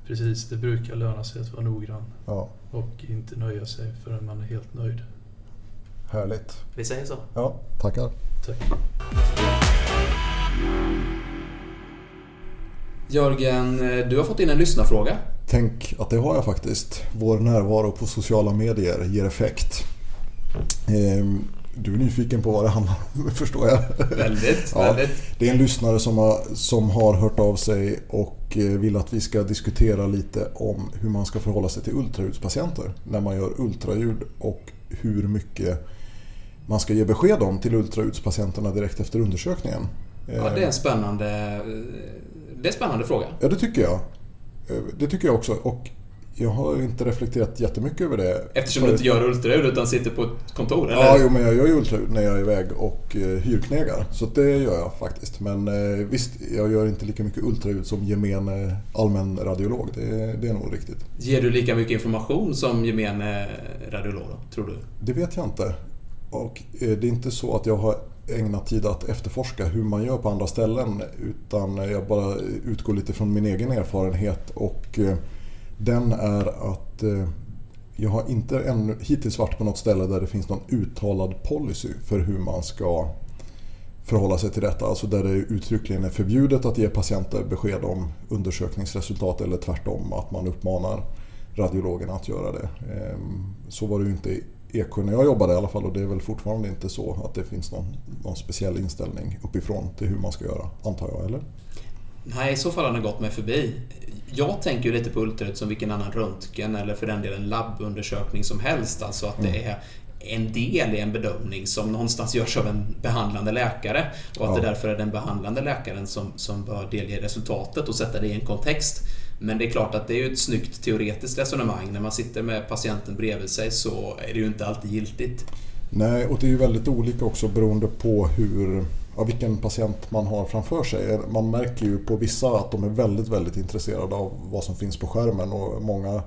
Precis, det brukar löna sig att vara noggrann. Ja. Och inte nöja sig förrän man är helt nöjd. Härligt. Vi säger så. Ja, tackar. Tack. Jörgen, du har fått in en lyssnarfråga. Tänk att det har jag faktiskt. Vår närvaro på sociala medier ger effekt. Ehm, du är nyfiken på vad det handlar om, [laughs] förstår jag. Väldigt, ja, väldigt. Det är en lyssnare som har, som har hört av sig och eh, vill att vi ska diskutera lite om hur man ska förhålla sig till ultraljudspatienter när man gör ultraljud och hur mycket man ska ge besked om till ultraljudspatienterna direkt efter undersökningen. Ja, det är en spännande, det är en spännande fråga. Ja, det tycker jag. Eh, det tycker jag också. Och jag har inte reflekterat jättemycket över det. Eftersom du inte gör ultraljud utan sitter på ett kontor? Eller? Ja, jo, men jag gör ju ultraljud när jag är iväg och eh, hyrknegar. Så det gör jag faktiskt. Men eh, visst, jag gör inte lika mycket ultraljud som gemene allmän radiolog. Det, det är nog riktigt. Ger du lika mycket information som gemene radiolog då, tror du? Det vet jag inte. Och eh, det är inte så att jag har ägnat tid att efterforska hur man gör på andra ställen. Utan jag bara utgår lite från min egen erfarenhet. och eh, den är att eh, jag har inte ännu, hittills varit på något ställe där det finns någon uttalad policy för hur man ska förhålla sig till detta. Alltså där det uttryckligen är förbjudet att ge patienter besked om undersökningsresultat eller tvärtom att man uppmanar radiologerna att göra det. Ehm, så var det ju inte Eksjö när jag jobbade i alla fall och det är väl fortfarande inte så att det finns någon, någon speciell inställning uppifrån till hur man ska göra, antar jag, eller? Nej, i så fall har den gått mig förbi. Jag tänker ju lite på ultraljud som vilken annan röntgen eller för den delen labbundersökning som helst. Alltså att mm. det är en del i en bedömning som någonstans görs av en behandlande läkare och att ja. det därför är den behandlande läkaren som, som bör delge resultatet och sätta det i en kontext. Men det är klart att det är ju ett snyggt teoretiskt resonemang. När man sitter med patienten bredvid sig så är det ju inte alltid giltigt. Nej, och det är ju väldigt olika också beroende på hur ja, vilken patient man har framför sig. Man märker ju på vissa att de är väldigt, väldigt intresserade av vad som finns på skärmen och många,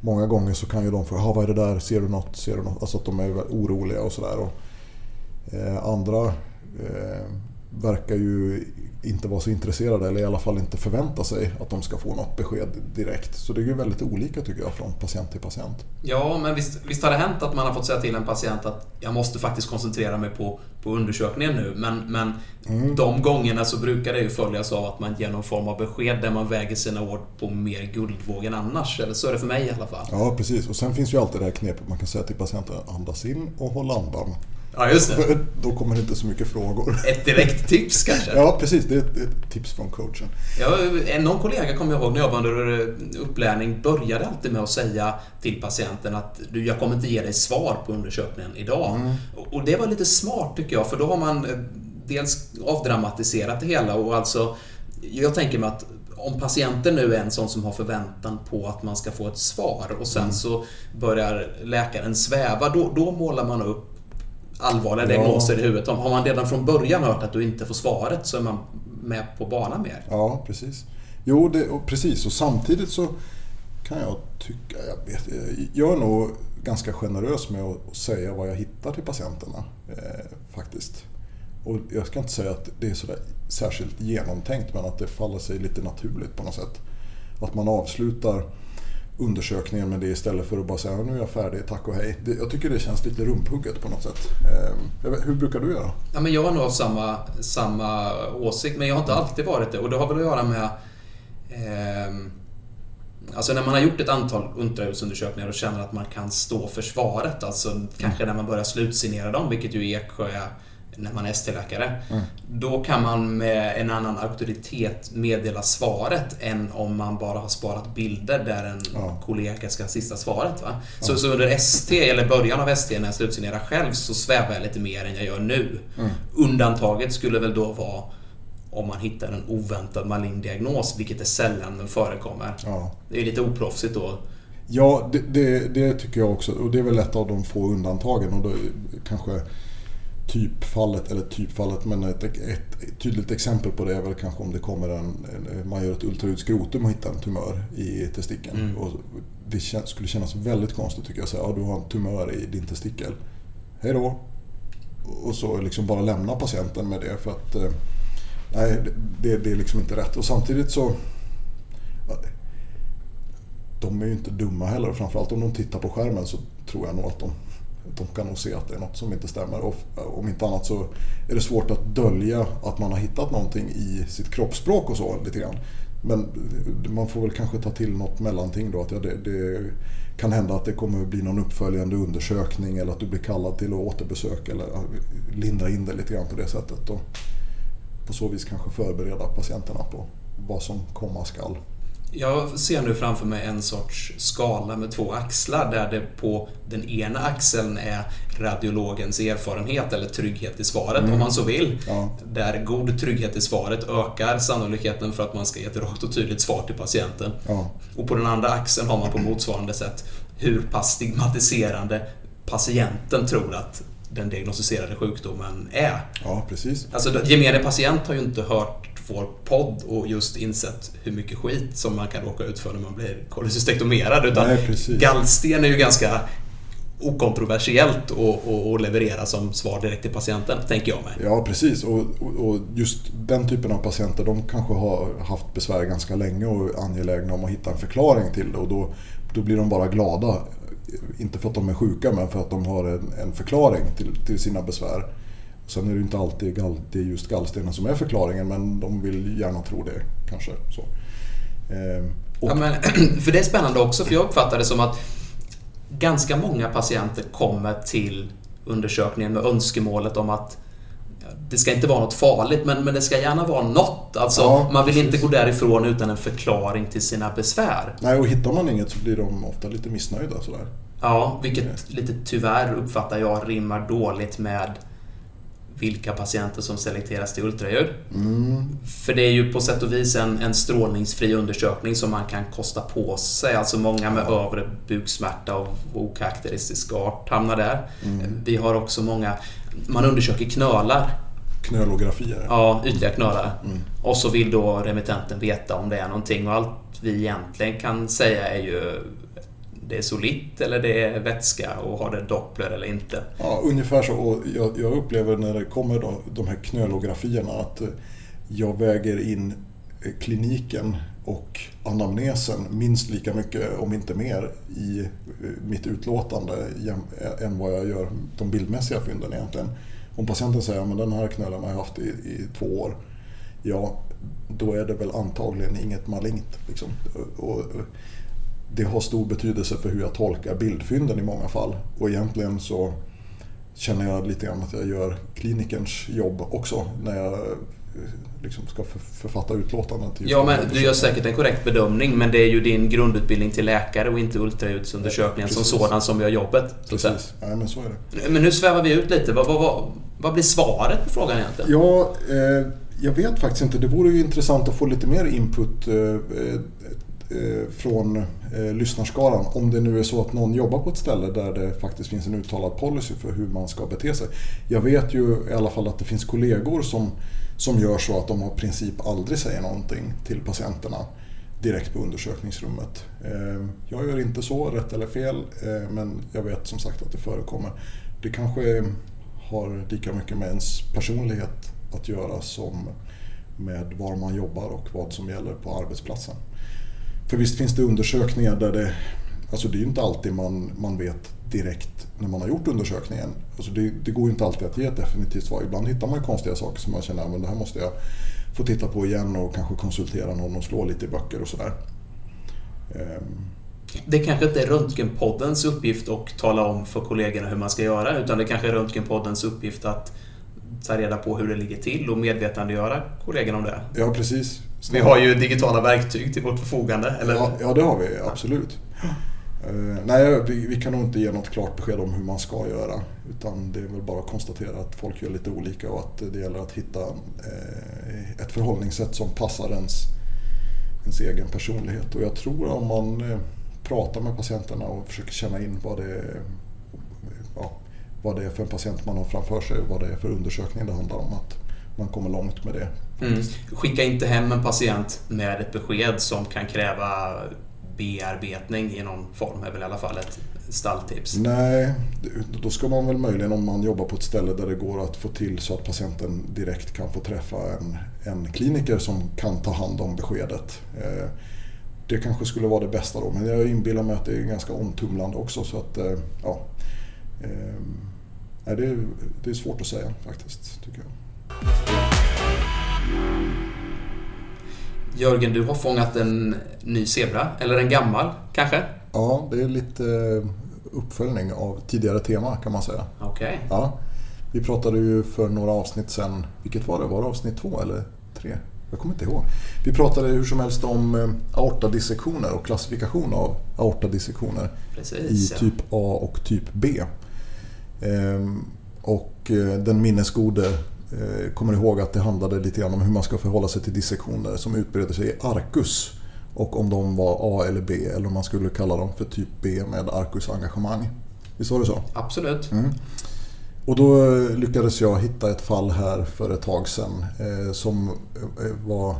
många gånger så kan ju de fråga vad är det där, ser du något, ser du något? Alltså att de är oroliga och sådär. Eh, andra eh, verkar ju inte vara så intresserade eller i alla fall inte förvänta sig att de ska få något besked direkt. Så det är ju väldigt olika tycker jag från patient till patient. Ja, men visst, visst har det hänt att man har fått säga till en patient att jag måste faktiskt koncentrera mig på, på undersökningen nu. Men, men mm. de gångerna så brukar det ju följas av att man ger någon form av besked där man väger sina ord på mer guldvåg än annars. Eller så är det för mig i alla fall. Ja, precis. Och sen finns ju alltid det här knepet man kan säga till patienten andas in och håll andan. Ja, just det. Då kommer det inte så mycket frågor. Ett direkt tips kanske? Ja, precis. Det är ett, ett tips från coachen. Ja, någon kollega kommer jag ihåg när jag var under upplärning började alltid med att säga till patienten att du, jag kommer inte ge dig svar på undersökningen idag. Mm. Och det var lite smart tycker jag, för då har man dels avdramatiserat det hela och alltså jag tänker mig att om patienten nu är en sån som har förväntan på att man ska få ett svar och sen mm. så börjar läkaren sväva, då, då målar man upp allvarliga ja. diagnoser i huvudet. Har man redan från början hört att du inte får svaret så är man med på banan mer. Ja, precis. Jo, det, och precis. Och samtidigt så kan jag tycka... Jag, vet, jag är nog ganska generös med att säga vad jag hittar till patienterna. Eh, faktiskt. Och jag ska inte säga att det är sådär särskilt genomtänkt men att det faller sig lite naturligt på något sätt. Att man avslutar undersökningen med det istället för att bara säga nu är jag färdig, tack och hej. Det, jag tycker det känns lite rumphugget på något sätt. Eh, hur brukar du göra? Ja, men jag har nog samma, samma åsikt men jag har inte alltid varit det och det har väl att göra med eh, Alltså när man har gjort ett antal ultraljudsundersökningar och känner att man kan stå för svaret, alltså kanske när man börjar slutsignera dem, vilket ju Eksjö är när man är ST-läkare. Mm. Då kan man med en annan auktoritet meddela svaret än om man bara har sparat bilder där en ja. kollega ska sista svaret. Va? Så, ja. så under ST, eller början av ST när jag slutsignerar själv, så svävar jag lite mer än jag gör nu. Mm. Undantaget skulle väl då vara om man hittar en oväntad malign diagnos, vilket är sällan den förekommer. Ja. Det är lite oproffsigt då. Ja, det, det, det, tycker jag också. Och det är väl ett av de få undantagen. Och då kanske typfallet, eller typfallet, men ett, ett, tydligt exempel på det är väl kanske om det kommer en, man gör ett ultraljudsskrotum och hittar en tumör i testikeln. Mm. Och det skulle kännas väldigt konstigt tycker jag, att säga ja, du har en tumör i din testikel. Hej då! Och så liksom bara lämna patienten med det för att eh, nej, det, det är liksom inte rätt. Och samtidigt så de är ju inte dumma heller. Framförallt om de tittar på skärmen så tror jag nog att de de kan nog se att det är något som inte stämmer. Och om inte annat så är det svårt att dölja att man har hittat någonting i sitt kroppsspråk och så lite grann. Men man får väl kanske ta till något mellanting då. Att ja, det, det, kan hända att det kommer bli någon uppföljande undersökning eller att du blir kallad till att återbesöka eller lindra in det lite grann på det sättet. Och på så vis kanske förbereda patienterna på vad som komma skall. Jag ser nu framför mig en sorts skala med två axlar där det på den ena axeln är radiologens erfarenhet eller trygghet i svaret mm. om man så vill. Ja. Där god trygghet i svaret ökar sannolikheten för att man ska ge ett rakt och tydligt svar till patienten. Ja. Och på den andra axeln har man på motsvarande sätt hur pass stigmatiserande patienten tror att den diagnostiserade sjukdomen är. Ja, precis. Alltså, gemene patient har ju inte hört vår podd och just insett hur mycket skit som man kan råka ut för när man blir kolecystektomerad. Utan Nej, gallsten är ju ganska okontroversiellt att leverera som svar direkt till patienten, tänker jag mig. Ja, precis. Och, och, just den typen av patienter, de kanske har haft besvär ganska länge och är angelägna om att hitta en förklaring till det. Och då, då blir de bara glada. Inte för att de är sjuka, men för att de har en, en förklaring till, till sina besvär. Sen är det inte alltid är just gallstenen som är förklaringen men de vill gärna tro det kanske. Så. Eh, ja, men, [clears throat] för det är spännande också för jag uppfattar det som att ganska många patienter kommer till undersökningen med önskemålet om att det ska inte vara något farligt, men, men det ska gärna vara något. Alltså, ja, man vill precis. inte gå därifrån utan en förklaring till sina besvär. Nej, och hittar man inget så blir de ofta lite missnöjda. Sådär. Ja, vilket lite tyvärr uppfattar jag rimmar dåligt med vilka patienter som selekteras till ultraljud. Mm. För det är ju på sätt och vis en, en strålningsfri undersökning som man kan kosta på sig. Alltså många med ja. övre buksmärta av okaraktäristisk art hamnar där. Mm. Vi har också många, man undersöker knölar. Knölografier? Ja, ytliga knölar. Mm. Och så vill då remittenten veta om det är någonting och allt vi egentligen kan säga är ju det är solitt eller det är vätska och har det Doppler eller inte. Ja, ungefär så. Och jag, jag upplever när det kommer då, de här knölografierna att eh, jag väger in eh, kliniken och anamnesen minst lika mycket, om inte mer, i eh, mitt utlåtande än vad jag gör de bildmässiga fynden egentligen. Om patienten säger att den här knölen har jag haft i, i två år, ja, då är det väl antagligen inget malignt. Liksom. Och, det har stor betydelse för hur jag tolkar bildfynden i många fall. Och egentligen så känner jag lite grann att jag gör klinikerns jobb också när jag eh, liksom ska författa utlåtanden. Till ja, men du gör säkert en korrekt bedömning men det är ju din grundutbildning till läkare och inte ultraljudsundersökningen som sådan som gör jobbet. Precis, ja, men så är det. Men nu svävar vi ut lite. Vad, vad, vad, vad blir svaret på frågan egentligen? Ja, eh, jag vet faktiskt inte. Det vore ju intressant att få lite mer input eh, eh Eh, från eh, lyssnarskaran. Om det nu är så att någon jobbar på ett ställe där det faktiskt finns en uttalad policy för hur man ska bete sig. Jag vet ju i alla fall att det finns kollegor som, som gör så att de i princip aldrig säger någonting till patienterna direkt på undersökningsrummet. Eh, jag gör inte så, rätt eller fel, eh, men jag vet som sagt att det förekommer. Det kanske har lika mycket med ens personlighet att göra som med var man jobbar och vad som gäller på arbetsplatsen. För visst finns det undersökningar där det, alltså det är ju inte alltid man, man vet direkt när man har gjort undersökningen. Alltså det, det går ju inte alltid att ge ett definitivt svar. Ibland hittar man ju konstiga saker som man känner att det här måste jag få titta på igen och kanske konsultera någon och slå lite i böcker och sådär. Ehm. Det kanske inte är Röntgenpoddens uppgift att tala om för kollegorna hur man ska göra utan det kanske är Röntgenpoddens uppgift att ta reda på hur det ligger till och medvetandegöra kollegorna om det. Ja, precis. Vi har ju digitala verktyg till vårt förfogande, eller? Ja, ja det har vi absolut. Uh, nej, vi, vi, kan nog inte ge något klart besked om hur man ska göra. Utan det är väl bara att konstatera att folk gör lite olika och att det gäller att hitta uh, ett förhållningssätt som passar ens, ens egen personlighet. Och jag tror om man uh, pratar med patienterna och försöker känna in vad det, är, ja, vad det är för en patient man har framför sig och vad det är för undersökning det handlar om. Att man kommer långt med det. Mm. Skicka inte hem en patient med ett besked som kan kräva bearbetning i någon form är väl i alla fall ett stalltips. Nej, då ska man väl möjligen om man jobbar på ett ställe där det går att få till så att patienten direkt kan få träffa en, en kliniker som kan ta hand om beskedet. Eh, det kanske skulle vara det bästa då, men jag inbillar mig att det är ganska omtumlande också. Så att, eh, ja, eh, det, är, det är svårt att säga faktiskt, tycker jag. Jörgen, du har fångat en ny zebra, eller en gammal kanske? Ja, det är lite uppföljning av tidigare tema kan man säga. Okej. Okay. Ja, vi pratade ju för några avsnitt sen, vilket var det? Var det avsnitt två eller tre? Jag kommer inte ihåg. Vi pratade hur som helst om eh, aortadissektioner och klassifikation av aortadissektioner Precis, i typ A och typ B. Ehm, och eh, den minnesgode Eh, kommer ihåg att det handlade lite grann om hur man ska förhålla sig till dissektioner som utbreder sig i arkus. Och om de var A eller B eller om man skulle kalla dem för typ B med arkusengagemang. Visst var det så? Absolut. Mm. Och då eh, lyckades jag hitta ett fall här för ett tag sedan eh, som var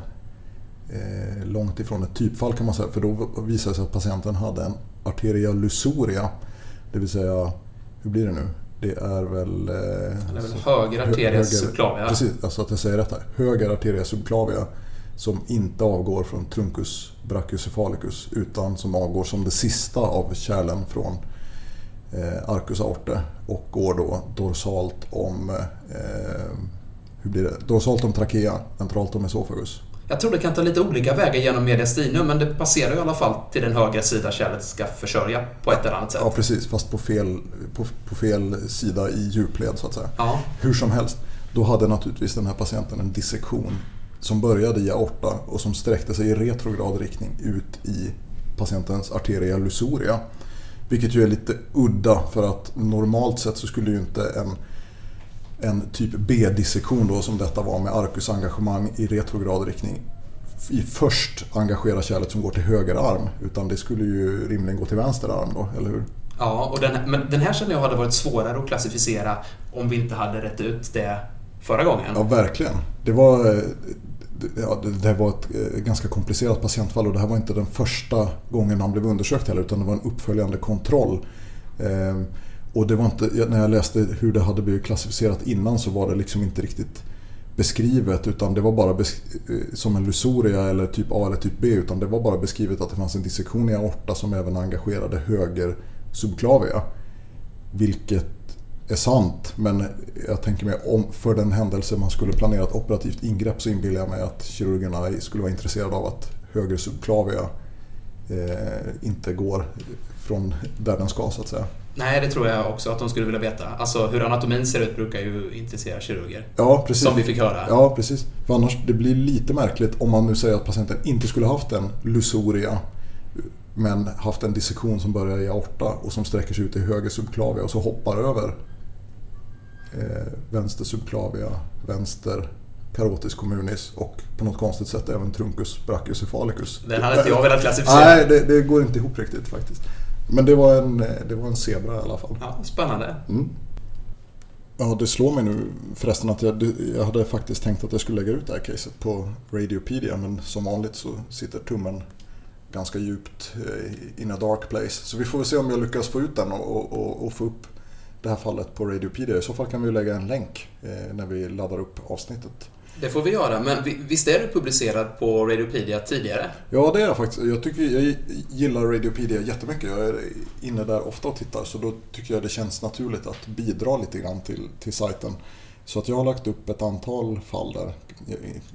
eh, långt ifrån ett typfall kan man säga. För då visade det sig att patienten hade en arteria lusoria. Det vill säga, hur blir det nu? Det är väl... Eh, det är väl höger arteria subclavia. Precis, alltså att jag säger rätt här. Höger arteria subclavia som inte avgår från truncus brachiocephalicus utan som avgår som det sista av kärlen från eh, arcus aorte och går då dorsalt om eh, hur blir det? Dorsalt om trachea, ventralt om esophagus. Jag tror det kan ta lite olika vägar genom mediastinum men det passerar i alla fall till den högra sida kärlet ska försörja på ett eller annat sätt. Ja precis, fast på fel, på, på fel sida i djupled så att säga. Ja. Hur som helst, då hade naturligtvis den här patienten en dissektion som började i aorta och som sträckte sig i retrograd riktning ut i patientens arteria lusoria. Vilket ju är lite udda för att normalt sett så skulle ju inte en en typ B-dissektion då som detta var med arkusengagemang i retrograd riktning i först engagera kärlet som går till höger arm utan det skulle ju rimligen gå till vänster arm då, eller hur? Ja, och den, men den här känner jag hade varit svårare att klassificera om vi inte hade rätt ut det förra gången. Ja, verkligen. Det var, ja, det var ett eh, ganska komplicerat patientfall och det här var inte den första gången han blev undersökt heller utan det var en uppföljande kontroll. Och det var inte, när jag läste hur det hade blivit klassificerat innan så var det liksom inte riktigt beskrivet utan det var bara besk- eh, som en lusoria eller typ A eller typ B utan det var bara beskrivet att det fanns en dissektion i aorta som även engagerade höger subklavia. Vilket är sant men jag tänker mig om för den händelse man skulle planera ett operativt ingrepp så inbillar jag mig att kirurgerna skulle vara intresserade av att höger subklavia eh, inte går från där den ska så att säga. Nej, det tror jag också att de skulle vilja veta. Alltså hur anatomin ser ut brukar ju intressera kirurger. Ja, precis. Som vi fick höra. Ja, precis. För annars, det blir lite märkligt om man nu säger att patienten inte skulle haft en lusoria men haft en dissektion som börjar i aorta och som sträcker sig ut i höger subclavia och så hoppar över eh, vänster subclavia, vänster carotis communis och på något konstigt sätt även truncus brachiocephalicus. Den hade inte jag velat klassificera. Nej, det, det går inte ihop riktigt faktiskt. Men det var en, det var en zebra i alla fall. Ja, spännande. Mm. Ja, det slår mig nu förresten att jag, jag hade faktiskt tänkt att jag skulle lägga ut det här caset på Radiopedia men som vanligt så sitter tummen ganska djupt eh, in a dark place. Så vi får väl se om jag lyckas få ut den och, och, och få upp det här fallet på Radiopedia. I så fall kan vi lägga en länk eh, när vi laddar upp avsnittet. Det får vi göra, men visst är du publicerad på Radiopedia tidigare? Ja, det är jag faktiskt. Jag, tycker, jag gillar Radiopedia jättemycket. Jag är inne där ofta och tittar, så då tycker jag det känns naturligt att bidra lite grann till, till sajten. Så att jag har lagt upp ett antal fall där.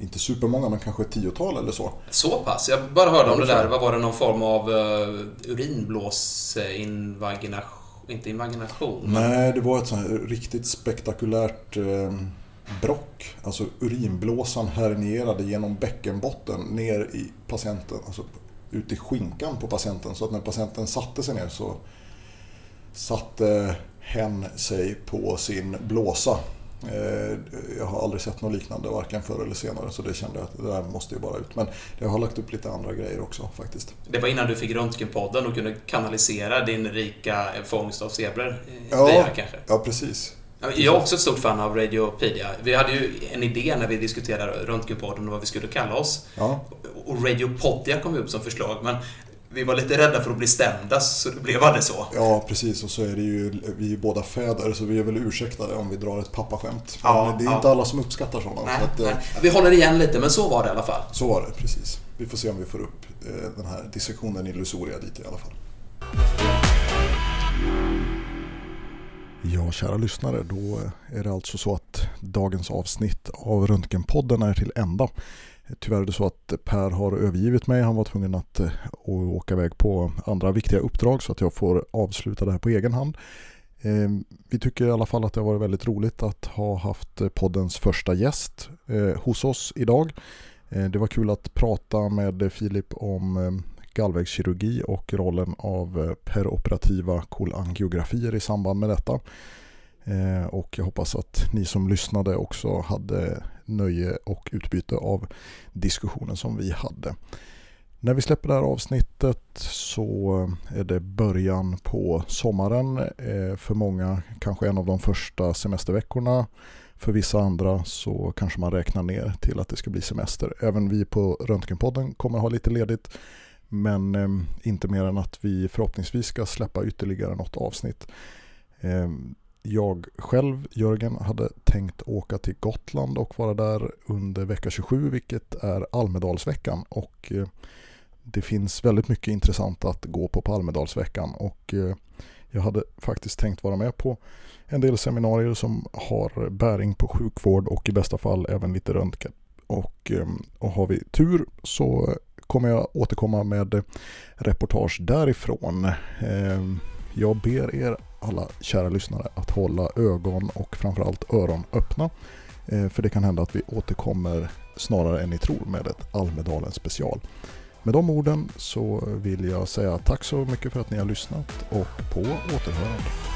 Inte supermånga, men kanske ett tiotal eller så. Så pass? Jag bara hörde om det där. Vad var det? Någon form av uh, urinblåsinvagination? Inte invagination? Nej, det var ett sånt här riktigt spektakulärt uh, brock. Alltså urinblåsan hernierade genom bäckenbotten ner i patienten, alltså ut i skinkan på patienten. Så att när patienten satte sig ner så satte hen sig på sin blåsa. Eh, jag har aldrig sett något liknande, varken förr eller senare, så det kände jag att det där måste ju bara ut. Men jag har lagt upp lite andra grejer också faktiskt. Det var innan du fick Röntgenpodden och kunde kanalisera din rika fångst av zebror ja, via kanske? Ja, precis. Jag är också ett stort fan av Radiopedia. Vi hade ju en idé när vi diskuterade Röntgenpodden och vad vi skulle kalla oss. Ja. Och Radiopodia kom upp som förslag, men vi var lite rädda för att bli stämda, så det blev aldrig så. Ja, precis. Och så är det ju, vi är ju båda fäder, så vi är väl ursäktade om vi drar ett pappaskämt. Ja, det är ja. inte alla som uppskattar sådana. Nej, så att, nej. Vi håller igen lite, men så var det i alla fall. Så var det, precis. Vi får se om vi får upp eh, den här dissektionen illusoria dit i alla fall. Ja, kära lyssnare, då är det alltså så att dagens avsnitt av Röntgenpodden är till ända. Tyvärr är det så att Per har övergivit mig. Han var tvungen att eh, åka iväg på andra viktiga uppdrag så att jag får avsluta det här på egen hand. Ehm, vi tycker i alla fall att det har varit väldigt roligt att ha haft eh, poddens första gäst eh, hos oss idag. Det var kul att prata med Filip om ehm, gallvägskirurgi och rollen av eh, peroperativa kolangiografier i samband med detta. Eh, och jag hoppas att ni som lyssnade också hade nöje och utbyte av diskussionen som vi hade. När vi släpper det här avsnittet så är det början på sommaren. Eh, för många kanske en av de första semesterveckorna. För vissa andra så kanske man räknar ner till att det ska bli semester. Även vi på Röntgenpodden kommer ha lite ledigt. Men ehm, inte mer än att vi förhoppningsvis ska släppa ytterligare något avsnitt ehm, jag själv, Jörgen, hade tänkt åka till Gotland och vara där under vecka 27, vilket är Almedalsveckan. Och eh, det finns väldigt mycket intressant att gå på på Almedalsveckan. Och eh, jag hade faktiskt tänkt vara med på en del seminarier som har bäring på sjukvård och i bästa fall även lite röntgen. Och, ehm, och har vi tur så kommer jag återkomma med reportage därifrån. Ehm, jag ber er alla kära lyssnare att hålla ögon och framförallt öron öppna. Ehm, för det kan hända att vi återkommer snarare än ni tror med ett Almedalen special. Med de orden så vill jag säga tack så mycket för att ni har lyssnat och på återhörande.